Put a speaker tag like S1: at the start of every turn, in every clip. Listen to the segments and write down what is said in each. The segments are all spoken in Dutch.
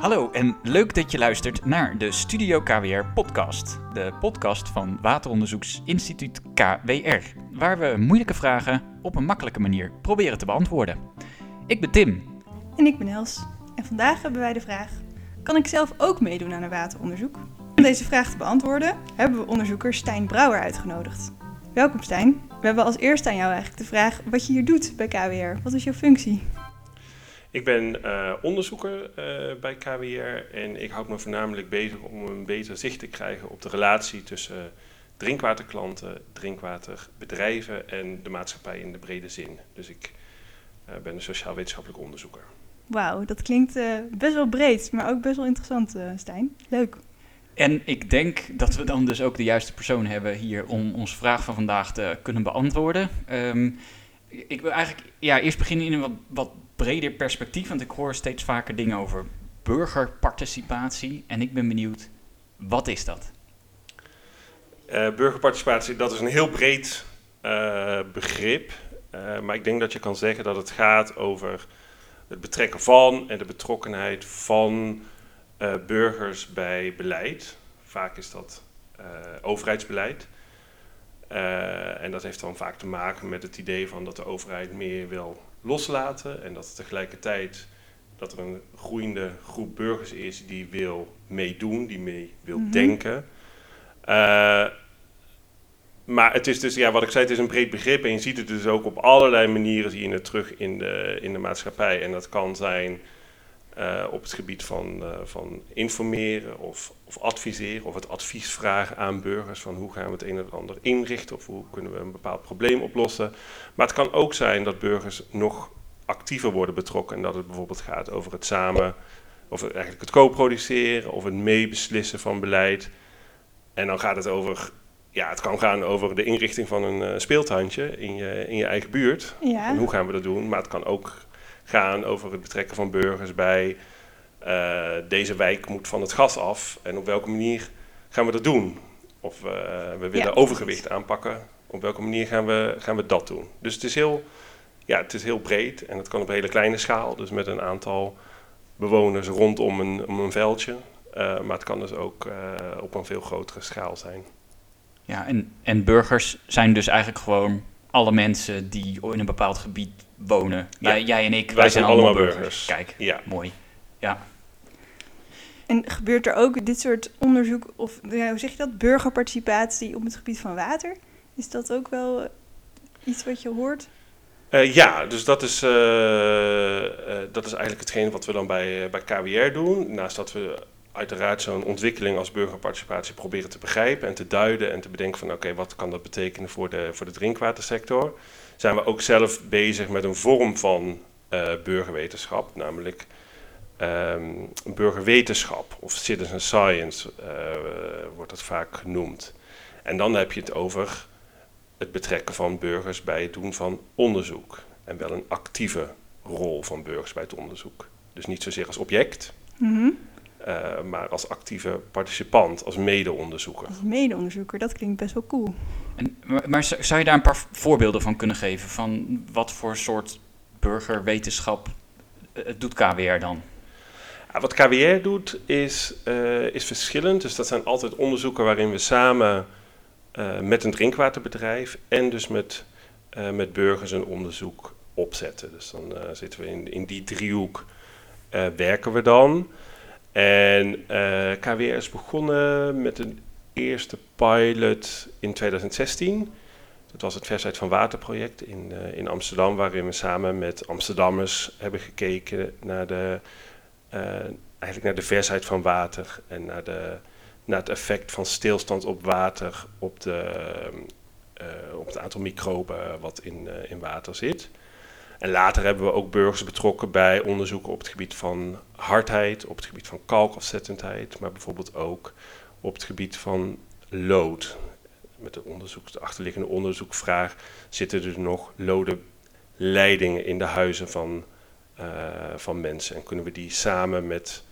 S1: Hallo en leuk dat je luistert naar de Studio KWR podcast. De podcast van Wateronderzoeksinstituut KWR, waar we moeilijke vragen op een makkelijke manier proberen te beantwoorden. Ik ben Tim.
S2: En ik ben Els. En vandaag hebben wij de vraag: kan ik zelf ook meedoen aan een wateronderzoek? Om deze vraag te beantwoorden hebben we onderzoeker Stijn Brouwer uitgenodigd. Welkom Stijn. We hebben als eerste aan jou eigenlijk de vraag wat je hier doet bij KWR. Wat is jouw functie?
S3: Ik ben uh, onderzoeker uh, bij KWR en ik houd me voornamelijk bezig om een beter zicht te krijgen op de relatie tussen drinkwaterklanten, drinkwaterbedrijven en de maatschappij in de brede zin. Dus ik uh, ben een sociaal-wetenschappelijk onderzoeker.
S2: Wauw, dat klinkt best wel breed, maar ook best wel interessant, Stijn. Leuk.
S1: En ik denk dat we dan dus ook de juiste persoon hebben hier om onze vraag van vandaag te kunnen beantwoorden. Um, ik wil eigenlijk ja, eerst beginnen in een wat, breder perspectief, want ik hoor steeds vaker dingen over burgerparticipatie. En ik ben benieuwd, wat is dat?
S3: Uh, burgerparticipatie, dat is een heel breed uh, begrip. Uh, maar ik denk dat je kan zeggen dat het gaat over het betrekken van en de betrokkenheid van burgers bij beleid. Vaak is dat overheidsbeleid. En dat heeft dan vaak te maken met het idee van dat de overheid meer wil loslaten en dat tegelijkertijd dat er een groeiende groep burgers is die wil meedoen, die mee wil mhm. denken. Uh, maar het is dus, ja, wat ik zei, het is een breed begrip en je ziet het dus ook op allerlei manieren zie je het terug in de, in de maatschappij. En dat kan zijn uh, op het gebied van, uh, van informeren of, of adviseren of het advies vragen aan burgers van hoe gaan we het een of ander inrichten of hoe kunnen we een bepaald probleem oplossen. Maar het kan ook zijn dat burgers nog actiever worden betrokken en dat het bijvoorbeeld gaat over het samen, of eigenlijk het co-produceren of het meebeslissen van beleid. En dan gaat het over, ja, het kan gaan over de inrichting van een uh, speeltuintje in je, in je eigen buurt. Ja. En hoe gaan we dat doen? Maar het kan ook gaan over het betrekken van burgers bij uh, deze wijk moet van het gas af en op welke manier gaan we dat doen? Of uh, we willen ja, overgewicht aanpakken, op welke manier gaan we, gaan we dat doen? Dus het is, heel, ja, het is heel breed en het kan op een hele kleine schaal, dus met een aantal bewoners rondom een, om een veldje. Uh, maar het kan dus ook op een veel grotere schaal zijn.
S1: Ja, en, en burgers zijn dus eigenlijk gewoon alle mensen die in een bepaald gebied wonen. Ja. Jij, en ik, wij, zijn, allemaal burgers. Kijk, ja. mooi. Ja.
S2: En gebeurt er ook dit soort onderzoek, of hoe zeg je dat, burgerparticipatie op het gebied van water? Is dat ook wel iets wat je hoort?
S3: Uh, ja, dus dat is, uh, uh, dat is eigenlijk hetgeen wat we dan bij, bij KWR doen. Naast dat we uiteraard zo'n ontwikkeling als burgerparticipatie proberen te begrijpen en te duiden en te bedenken van oké, wat kan dat betekenen voor de, voor de drinkwatersector, zijn we ook zelf bezig met een vorm van uh, burgerwetenschap, namelijk um, burgerwetenschap of citizen science uh, wordt dat vaak genoemd. En dan heb je het over het betrekken van burgers bij het doen van onderzoek en wel een actieve rol van burgers bij het onderzoek. Dus niet zozeer als object, -hmm. Uh, maar als actieve participant, als mede-onderzoeker.
S2: Als mede-onderzoeker, dat klinkt best wel cool.
S1: En, maar, zou je daar een paar voorbeelden van kunnen geven? Van wat voor soort burgerwetenschap uh, doet KWR dan?
S3: Ja, wat KWR doet is, uh, is verschillend. Dus dat zijn altijd onderzoeken waarin we samen met een drinkwaterbedrijf en dus met, met burgers een onderzoek opzetten. Dus dan zitten we in, in die driehoek werken we dan. En eh, KWR is begonnen met een eerste pilot in 2016. Dat was het Versheid van Waterproject in, uh, in Amsterdam, waarin we samen met Amsterdammers hebben gekeken naar de, uh, eigenlijk naar de versheid van water en naar, de, naar het effect van stilstand op water op, de, op het aantal microben wat in, in water zit. En later hebben we ook burgers betrokken bij onderzoeken op het gebied van hardheid, op het gebied van kalkafzettendheid, maar bijvoorbeeld ook op het gebied van lood. Met de, onderzoek, de achterliggende onderzoekvraag: zitten er nog lode leidingen in de huizen van, uh, van mensen? En kunnen we die samen met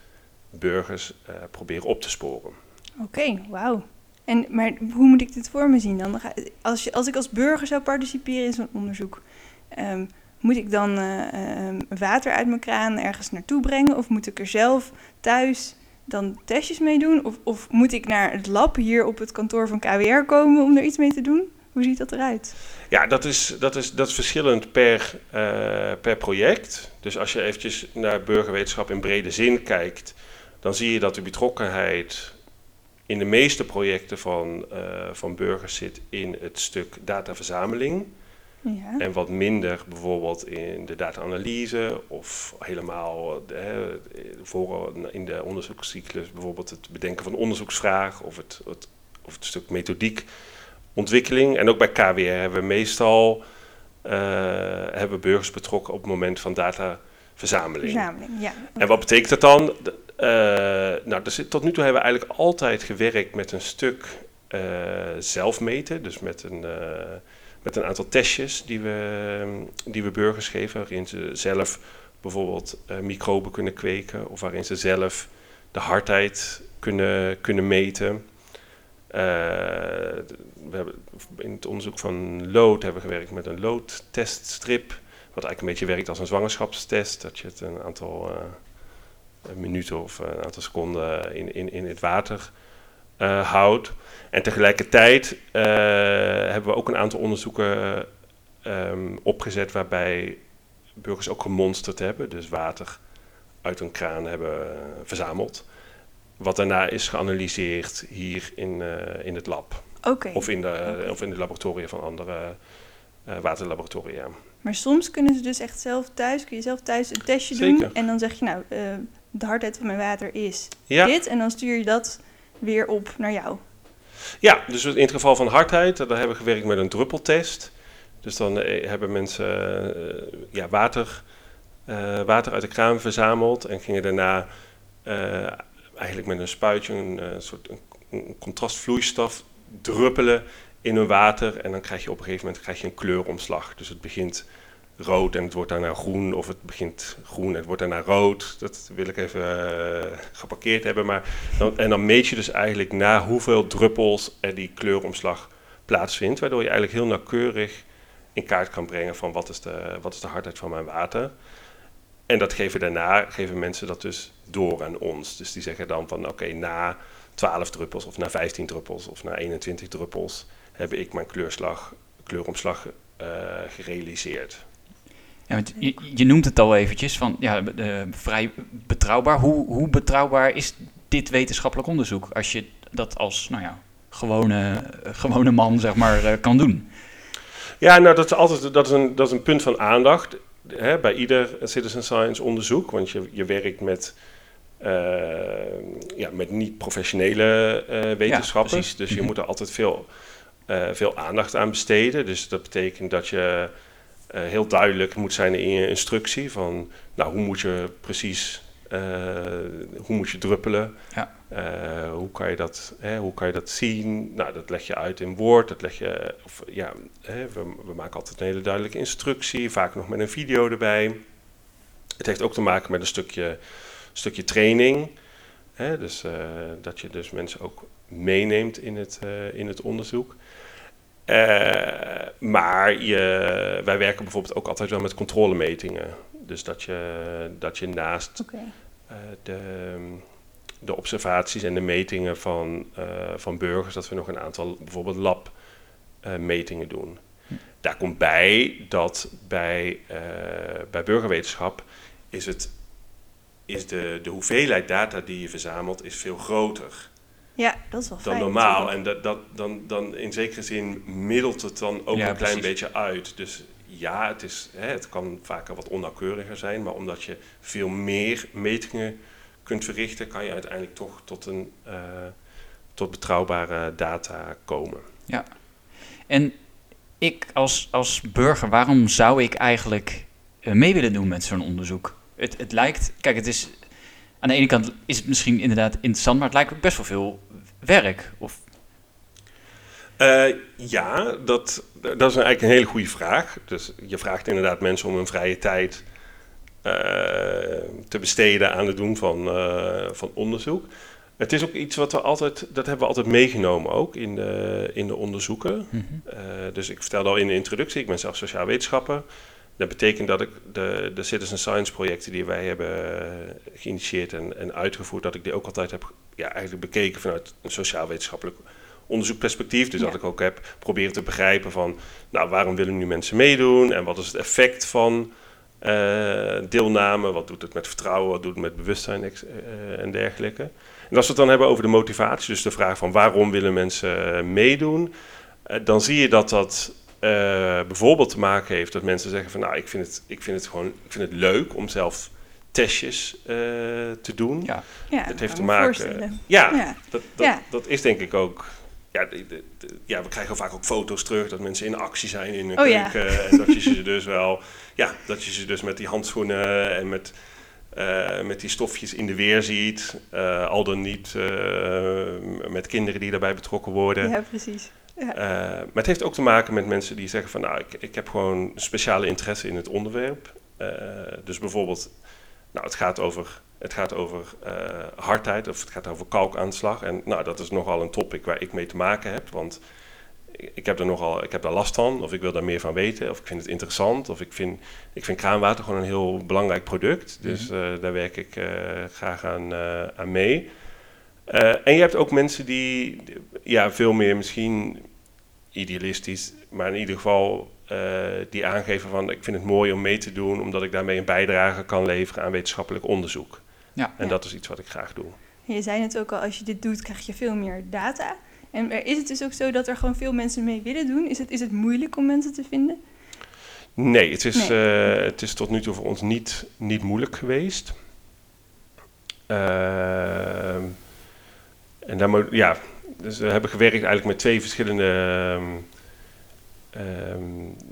S3: burgers uh, proberen op te sporen?
S2: Oké, okay, wauw. En, maar hoe moet ik dit voor me zien dan? Als, je, als ik als burger zou participeren in zo'n onderzoek, um, moet ik dan eh, eh, water uit mijn kraan ergens naartoe brengen? Of moet ik er zelf thuis dan testjes mee doen? Of, of moet ik naar het lab hier op het kantoor van KWR komen om er iets mee te doen? Hoe ziet dat eruit?
S3: Ja, dat is, dat is, dat verschillend per, eh, per project. Dus als je eventjes naar burgerwetenschap in brede zin kijkt, dan zie je dat de betrokkenheid in de meeste projecten van, van burgers zit in het stuk dataverzameling.
S2: Ja.
S3: En wat minder bijvoorbeeld in de data-analyse of helemaal hè, voor in de onderzoekscyclus bijvoorbeeld het bedenken van onderzoeksvragen of het, het, of het stuk methodiek ontwikkeling. En ook bij KWR hebben we meestal uh, hebben burgers betrokken op het moment van dataverzameling.
S2: Verzameling, ja.
S3: En wat betekent dat dan? Uh, nou, dus tot nu toe hebben we eigenlijk altijd gewerkt met een stuk uh, zelfmeten, dus met een met een aantal testjes die we, die we burgers geven, waarin ze zelf bijvoorbeeld uh, microben kunnen kweken of waarin ze zelf de hardheid kunnen, kunnen meten. Uh, we hebben in het onderzoek van lood hebben we gewerkt met een loodteststrip, wat eigenlijk een beetje werkt als een zwangerschapstest, dat je het een aantal uh, minuten of een aantal seconden in, in, in het water houdt. En tegelijkertijd uh, hebben we ook een aantal onderzoeken um, opgezet waarbij burgers ook gemonsterd hebben, dus water uit een kraan hebben uh, verzameld. Wat daarna is geanalyseerd hier in, uh, in het lab.
S2: Okay.
S3: Of, in de, okay. of in de laboratoria van andere waterlaboratoria.
S2: Maar soms kunnen ze dus echt zelf thuis, kun je zelf thuis een testje
S3: Zeker.
S2: doen. En dan zeg je nou, de hardheid van mijn water is
S3: ja.
S2: dit. En dan stuur je dat weer op naar jou.
S3: Ja, dus in het geval van hardheid, daar hebben we gewerkt met een druppeltest. Dus dan eh, hebben mensen uh, ja, water, water uit de kraan verzameld en gingen daarna eigenlijk met een spuitje een, soort een contrastvloeistof druppelen in hun water. En dan krijg je op een gegeven moment krijg je een kleuromslag. Dus het begint rood en het wordt daarna groen, of het begint groen en het wordt daarna rood. Dat wil ik even uh, geparkeerd hebben. Maar dan, en dan meet je dus eigenlijk na hoeveel druppels er die kleuromslag plaatsvindt, waardoor je eigenlijk heel nauwkeurig in kaart kan brengen van wat is de, wat is de hardheid van mijn water. En dat geven daarna, geven mensen dat dus door aan ons. Dus die zeggen dan van oké, na 12 druppels of na 15 druppels of na 21 druppels heb ik mijn kleurslag, kleuromslag uh, gerealiseerd.
S1: Ja, je, je, noemt het al eventjes, van ja, uh, vrij betrouwbaar. Hoe, hoe betrouwbaar is dit wetenschappelijk onderzoek als je dat als nou ja, gewone, gewone man zeg maar, uh, kan doen?
S3: Ja, nou dat is altijd dat is een, dat is een punt van aandacht hè, bij ieder citizen science onderzoek. Want je, je werkt met, uh, ja, met niet-professionele wetenschappers. Ja, dus je moet er altijd veel, veel aandacht aan besteden. Dus dat betekent dat je uh, heel duidelijk moet zijn in je instructie van, nou, hoe moet je precies, uh, hoe moet je druppelen?
S1: Ja.
S3: Uh, hoe, kan je dat, hè, hoe kan je dat zien? Nou, dat leg je uit in woord, dat leg je, of, ja, hè, we, we, maken altijd een hele duidelijke instructie, vaak nog met een video erbij. Het heeft ook te maken met een stukje, stukje training, hè, dus dat je dus mensen ook meeneemt in het, in het onderzoek. Uh, maar je, wij werken bijvoorbeeld ook altijd wel met controlemetingen. Dus dat je, dat je naast
S2: okay.
S3: uh, de, de observaties en de metingen van, uh, van burgers, dat we nog een aantal bijvoorbeeld labmetingen doen. Daar komt bij dat bij, bij burgerwetenschap is, het, is de, de hoeveelheid data die je verzamelt is veel groter
S2: ja, dat is wel
S3: dan
S2: fijn,
S3: normaal.
S2: natuurlijk.
S3: En dat, dat, dan, dan in zekere zin middelt het dan ook
S1: Ja,
S3: een klein
S1: precies.
S3: beetje uit. Dus ja, het, is, hè, het kan vaker wat onnauwkeuriger zijn, maar omdat je veel meer metingen kunt verrichten, kan je uiteindelijk toch tot, een, eh, tot betrouwbare data komen.
S1: En ik als, als burger, waarom zou ik eigenlijk eh, mee willen doen met zo'n onderzoek? Het, het lijkt, kijk, het is aan de ene kant is het misschien inderdaad interessant, maar het lijkt ook best wel veel werk. Of,
S3: Eh, ja, dat, dat is eigenlijk een hele goede vraag. Dus je vraagt inderdaad mensen om hun vrije tijd eh, te besteden aan het doen van, eh, van onderzoek. Het is ook iets wat we altijd, dat hebben we altijd meegenomen ook in de, in de onderzoeken.
S1: Mhm.
S3: Dus ik vertelde al in de introductie, ik ben zelf sociaal wetenschapper. Dat betekent dat ik de, de citizen science projecten die wij hebben geïnitieerd en, en uitgevoerd, dat ik die ook altijd heb ja, eigenlijk bekeken vanuit een sociaal-wetenschappelijk onderzoekperspectief. Dus
S2: Ja.
S3: dat ik ook heb proberen te begrijpen van, nou, waarom willen nu mensen meedoen en wat is het effect van eh, deelname, wat doet het met vertrouwen, wat doet het met bewustzijn eh, en dergelijke. En als we het dan hebben over de motivatie, dus de vraag van waarom willen mensen eh, meedoen, dan zie je dat dat bijvoorbeeld te maken heeft dat mensen zeggen van nou, ik vind het, ik vind het gewoon ik vind het leuk om zelf testjes eh, te doen.
S1: Ja.
S2: Dat
S3: heeft te maken. Ja,
S2: Ja.
S3: Dat, dat,
S2: Ja.
S3: dat is denk ik ook. Ja, de- de- de- ja, we krijgen vaak ook foto's terug dat mensen in actie zijn in een
S2: Oh ja.
S3: keuken. En dat je ze dus wel. Ja, dat je ze dus met die handschoenen en met, eh, met die stofjes in de weer ziet. eh, al dan niet eh, met kinderen die daarbij betrokken worden.
S2: Ja, precies. Ja.
S3: Eh, maar het heeft ook te maken met mensen die zeggen van nou, ik, ik heb gewoon speciale interesse in het onderwerp. Eh, dus bijvoorbeeld, nou, het gaat over, het gaat over eh, hardheid of het gaat over kalkaanslag. En nou, dat is nogal een topic waar ik mee te maken heb. Want ik heb er nogal, ik heb daar last van, of ik wil daar meer van weten, of ik vind het interessant, of ik vind, ik vind kraanwater gewoon een heel belangrijk product. Dus eh, daar werk ik eh, graag aan, aan mee. En je hebt ook mensen die ja, veel meer misschien idealistisch, maar in ieder geval die aangeven van ik vind het mooi om mee te doen, omdat ik daarmee een bijdrage kan leveren aan wetenschappelijk onderzoek.
S1: Ja.
S3: En
S2: Ja.
S3: dat is iets wat ik graag doe.
S2: Je zei het ook al, als je dit doet, krijg je veel meer data. En er- is het dus ook zo dat er gewoon veel mensen mee willen doen? Is het, is het moeilijk om mensen te vinden?
S3: Nee, het is,
S2: Nee.
S3: eh, het is tot nu toe voor ons niet, niet moeilijk geweest. Ehm, en daar moet, ja, dus we hebben gewerkt eigenlijk met twee verschillende, ehm, ehm,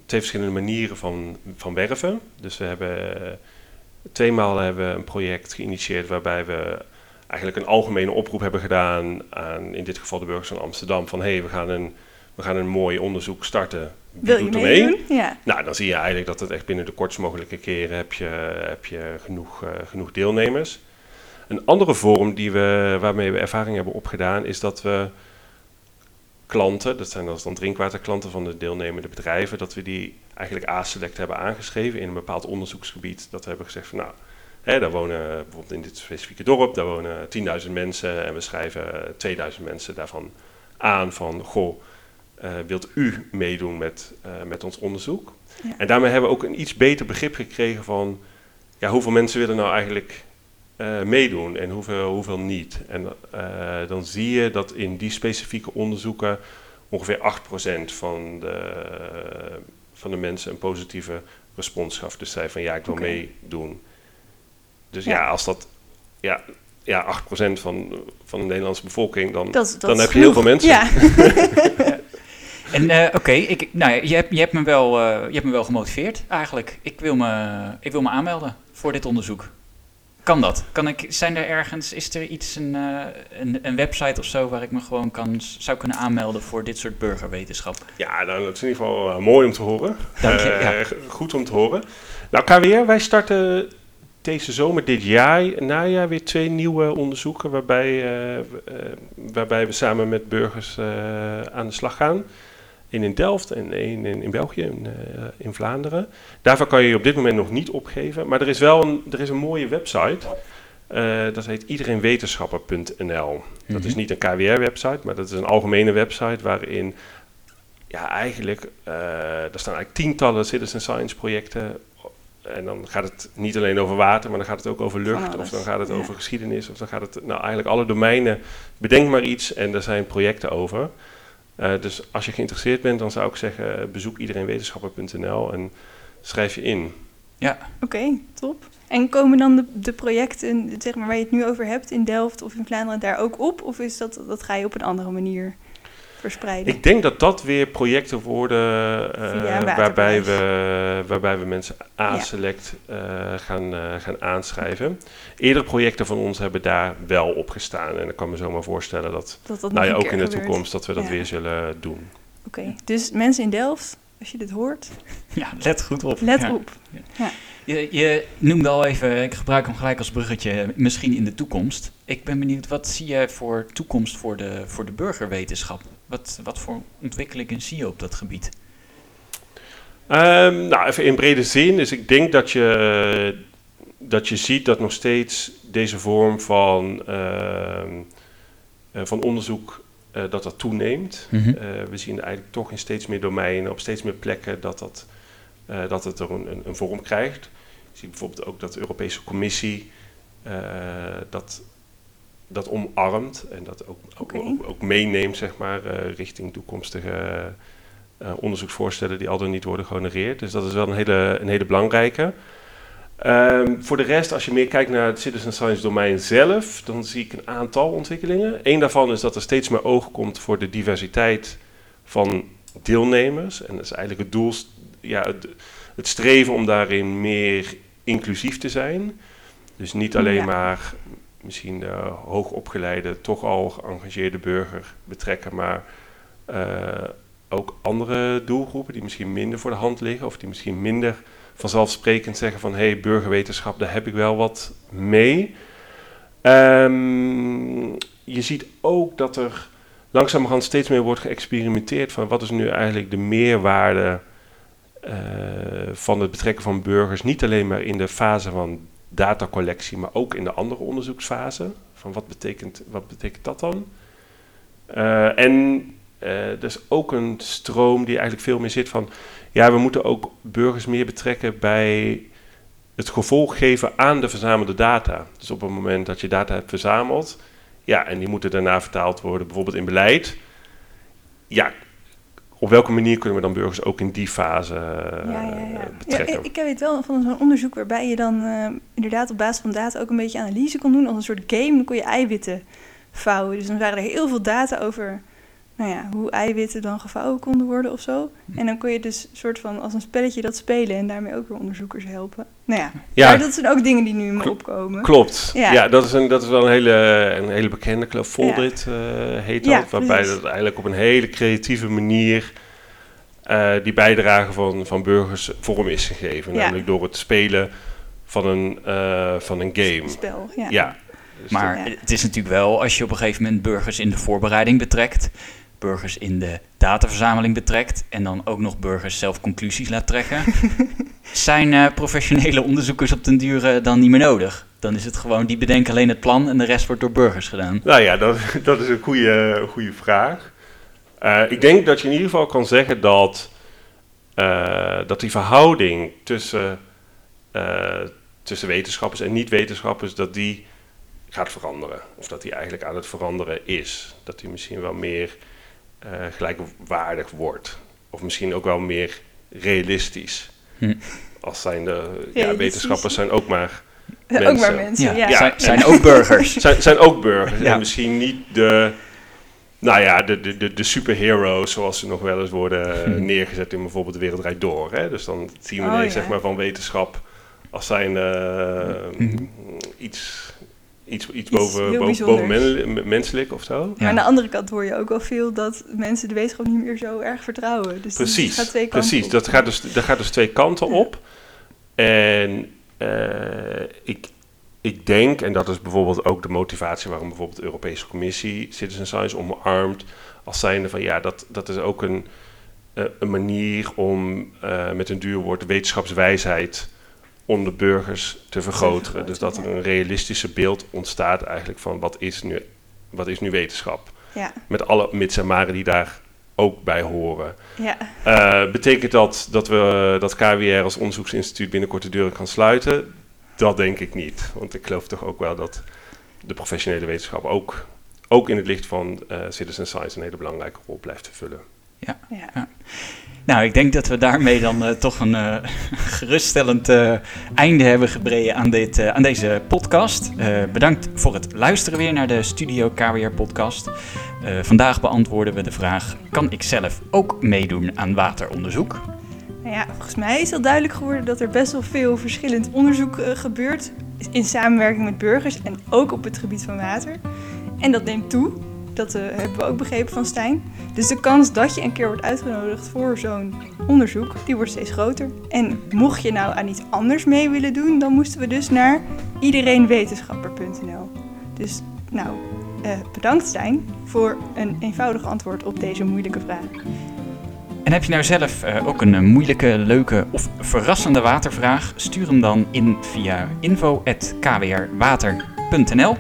S3: twee verschillende manieren van, van werven. Dus we hebben eh, tweemaal hebben we een project geïnitieerd waarbij we eigenlijk een algemene oproep hebben gedaan aan in dit geval de burgers van Amsterdam van hé, hey, we gaan een we gaan een mooi onderzoek starten. Wie
S2: Wil je
S3: doet mee?
S2: Ja.
S3: Nou, dan zie je eigenlijk dat het echt binnen de kortst mogelijke keren heb je, heb je genoeg, eh, genoeg deelnemers. Een andere vorm die we, waarmee we ervaring hebben opgedaan, is dat we klanten, dat zijn dan drinkwaterklanten van de deelnemende bedrijven, dat we die eigenlijk A-select hebben aangeschreven in een bepaald onderzoeksgebied. Dat we hebben gezegd van nou, hè, daar wonen bijvoorbeeld in dit specifieke dorp, daar wonen 10.000 mensen en we schrijven 2000 mensen daarvan aan van goh, eh, wilt u meedoen met, eh, met ons onderzoek?
S2: Ja.
S3: En daarmee hebben we ook een iets beter begrip gekregen van ja, hoeveel mensen willen nou eigenlijk eh, meedoen en hoeveel, hoeveel niet. En eh, dan zie je dat in die specifieke onderzoeken ongeveer 8% van de, van de mensen een positieve respons gaf. Dus zei van ja, ik wil meedoen. Dus
S2: Ja.
S3: ja, als dat ja, ja, 8% van, van de Nederlandse bevolking, dan,
S2: Dat, is- dat
S3: dan heb je heel veel mensen.
S2: Ja.
S1: En eh, oké, ik nou, ja, je, hebt, je, hebt me wel, eh, je hebt me wel gemotiveerd eigenlijk. Ik wil me, ik wil me aanmelden voor dit onderzoek. Kan dat? Kan ik, zijn er ergens, is er iets, een, eh, een, een website of zo waar ik me gewoon kan, zou kunnen aanmelden voor dit soort burgerwetenschap?
S3: Ja, nou, dat is in ieder geval eh, mooi om te horen.
S1: Dank je,
S3: Eh,
S1: ja.
S3: Goed om te horen. Nou, KWR, wij starten deze zomer, dit jaar, najaar, weer twee nieuwe onderzoeken waarbij, waarbij we samen met burgers aan de slag gaan. Eén in Delft en één in, in België, in, eh, in Vlaanderen. Daarvoor kan je je op dit moment nog niet opgeven. Maar er is wel een, er is een mooie website. Eh, dat heet iedereenwetenschapper.nl. Dat is
S1: Mhm.
S3: niet een KWR-website, maar dat is een algemene website waarin ja, eigenlijk, eh er staan eigenlijk tientallen citizen science projecten. En dan gaat het niet alleen over water, maar dan gaat het ook over lucht,
S2: alles,
S3: of dan gaat het
S2: ja.
S3: over geschiedenis, of dan gaat het, nou eigenlijk alle domeinen. Bedenk maar iets en er zijn projecten over. Eh, dus als je geïnteresseerd bent, dan zou ik zeggen, bezoek iedereenwetenschapper.nl en schrijf je in.
S2: Oké, top. En komen dan de, de projecten zeg maar, waar je het nu over hebt in Delft of in Vlaanderen daar ook op? Of is dat, dat ga je op een andere manier verspreiden?
S3: Ik denk dat dat weer projecten worden eh, waarbij, we, waarbij we mensen A-select eh, gaan, eh, gaan aanschrijven. Eerdere projecten van ons hebben daar wel op gestaan. En ik kan me zomaar voorstellen dat,
S2: dat dat
S3: nou ja, ook in de
S2: gebeurt.
S3: toekomst, dat we dat
S2: Ja.
S3: weer zullen doen.
S2: Oké, dus mensen in Delft, als je dit hoort,
S1: Ja, let goed op.
S2: let
S1: Ja. Je, je noemde al even, ik gebruik hem gelijk als bruggetje, misschien in de toekomst. Ik ben benieuwd, wat zie je voor toekomst voor de, voor de burgerwetenschap? Wat, wat voor ontwikkelingen zie je op dat gebied?
S3: Ehm, nou, even in brede zin. Dus ik denk dat je, dat je ziet dat nog steeds deze vorm van, ehm, eh, van onderzoek eh, dat dat toeneemt.
S1: Mhm.
S3: Eh, we zien eigenlijk toch in steeds meer domeinen, op steeds meer plekken, dat, dat, dat het er een, een, een vorm krijgt. Je ziet bijvoorbeeld ook dat de Europese Commissie eh, dat, dat omarmt en dat ook, ook, ook meeneemt zeg maar, eh, richting toekomstige eh, onderzoeksvoorstellen die al dan niet worden gehonoreerd. Dus dat is wel een hele, een hele belangrijke. Ehm, voor de rest, als je meer kijkt naar het citizen science domein zelf, dan zie ik een aantal ontwikkelingen. Eén daarvan is dat er steeds meer oog komt voor de diversiteit van deelnemers. En dat is eigenlijk het doel, ja, het, het streven om daarin meer inclusief te zijn. Dus niet alleen
S2: Ja.
S3: maar misschien de hoogopgeleide, toch al geëngageerde burger betrekken, maar eh, ook andere doelgroepen die misschien minder voor de hand liggen of die misschien minder vanzelfsprekend zeggen van hé, hey, burgerwetenschap, daar heb ik wel wat mee. Ehm, je ziet ook dat er langzamerhand steeds meer wordt geëxperimenteerd van wat is nu eigenlijk de meerwaarde eh, van het betrekken van burgers, niet alleen maar in de fase van datacollectie, maar ook in de andere onderzoeksfase. Van wat betekent, wat betekent dat dan? Eh, en eh, er is ook een stroom die eigenlijk veel meer zit van ja, we moeten ook burgers meer betrekken bij het gevolg geven aan de verzamelde data. Dus op het moment dat je data hebt verzameld, ja, en die moeten daarna vertaald worden, bijvoorbeeld in beleid. Ja, op welke manier kunnen we dan burgers ook in die fase eh,
S2: Ja, ja, ja. ja
S3: betrekken?
S2: ik, ik weet wel van zo'n onderzoek waarbij je dan eh, inderdaad op basis van data ook een beetje analyse kon doen als een soort game. Dan kon je eiwitten vouwen. Dus dan waren er heel veel data over nou ja, hoe eiwitten dan gevouwen konden worden of zo. En dan kon je dus soort van als een spelletje dat spelen en daarmee ook weer onderzoekers helpen. Nou ja,
S3: Ja.
S2: maar dat zijn ook dingen die nu in me opkomen.
S3: Klopt. Ja,
S2: Ja.
S3: dat, is een, dat is wel een hele, een hele bekende. Geloof Foldit eh, heet dat.
S2: Ja,
S3: waarbij
S2: precies.
S3: dat eigenlijk op een hele creatieve manier eh, die bijdrage van, van burgers vorm is gegeven.
S2: Ja.
S3: Namelijk door het spelen van een, eh, van een game.
S2: Spel, ja.
S3: Ja. Dus
S1: Maar
S2: Ja.
S1: het is natuurlijk wel, als je op een gegeven moment burgers in de voorbereiding betrekt, burgers in de dataverzameling betrekt en dan ook nog burgers zelf conclusies laat trekken, zijn eh, professionele onderzoekers op den duur eh, dan niet meer nodig. Dan is het gewoon, die bedenken alleen het plan en de rest wordt door burgers gedaan.
S3: Nou ja, dat, dat is een goede, goede vraag. Eh, ik denk dat je in ieder geval kan zeggen dat, eh, dat die verhouding tussen, eh, tussen wetenschappers en niet-wetenschappers, dat die gaat veranderen. Of dat die eigenlijk aan het veranderen is. Dat die misschien wel meer gelijkwaardig wordt. Of misschien ook wel meer realistisch.
S1: Hm.
S3: Als zijn de ja, wetenschappers zijn ook maar
S2: ook
S3: mensen.
S2: maar mensen,
S1: Ja,
S2: ja.
S3: Ja.
S1: Zijn, zijn ook burgers.
S3: zijn, zijn ook burgers.
S1: Ja.
S3: En misschien niet de, nou ja, de, de, de, de superheroes zoals ze nog wel eens worden eh,
S1: Hm.
S3: neergezet in bijvoorbeeld de Wereld Draait Door. Hè? Dus dan zien we
S2: Oh,
S3: ineens,
S2: ja.
S3: zeg maar, van wetenschap als zijn eh, iets, iets, iets
S2: Iets
S3: boven, boven, boven men- menselijk of zo.
S2: Maar aan de andere kant hoor je ook wel veel dat mensen de wetenschap niet meer zo erg vertrouwen. Dus
S3: Precies,
S2: gaat twee kanten
S3: precies.
S2: op.
S3: Dat gaat, dus, dat gaat dus twee kanten
S2: Ja.
S3: op. En eh, ik, ik denk, en dat is bijvoorbeeld ook de motivatie waarom bijvoorbeeld de Europese Commissie Citizen Science omarmt, als zijnde van ja, dat, dat is ook een, eh, een manier om eh, met een duur woord de wetenschapswijsheid onder burgers te vergroten. Dus dat er
S2: ja.
S3: een realistische beeld ontstaat eigenlijk van wat is nu, wat is nu wetenschap.
S2: Ja,
S3: Met alle mits en maren die daar ook bij horen.
S2: ja.
S3: Eh, betekent dat dat, we, dat KWR als onderzoeksinstituut binnenkort de deuren kan sluiten? Dat denk ik niet. Want ik geloof toch ook wel dat de professionele wetenschap ook, ook in het licht van eh, citizen science een hele belangrijke rol blijft te vullen.
S2: ja.
S1: Nou, ik denk dat we daarmee dan eh, toch een eh, geruststellend eh, einde hebben gebreden aan, dit, aan deze podcast. Bedankt voor het luisteren weer naar de Studio KWR podcast. Vandaag beantwoorden we de vraag, kan ik zelf ook meedoen aan wateronderzoek?
S2: Nou ja, volgens mij is al duidelijk geworden dat er best wel veel verschillend onderzoek gebeurt. In samenwerking met burgers en ook op het gebied van water. En dat neemt toe. Dat eh, hebben we ook begrepen van Stijn. Dus de kans dat je een keer wordt uitgenodigd voor zo'n onderzoek, die wordt steeds groter. En mocht je nou aan iets anders mee willen doen, dan moesten we dus naar iedereenwetenschapper.nl. Dus nou, eh, bedankt Stijn voor een eenvoudig antwoord op deze moeilijke vraag.
S1: En heb je nou zelf eh, ook een moeilijke, leuke of verrassende watervraag? Stuur hem dan in via info.kwrwater.nl.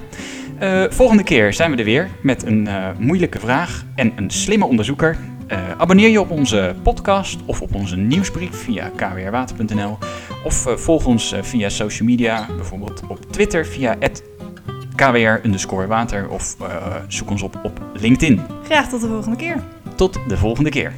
S1: Eh, volgende keer zijn we er weer met een eh, moeilijke vraag en een slimme onderzoeker. Eh, abonneer je op onze podcast of op onze nieuwsbrief via kwrwater.nl. Of volg ons via social media, bijvoorbeeld op Twitter via kwr_water of zoek ons op op LinkedIn.
S2: Graag tot de volgende keer.
S1: Tot de volgende keer.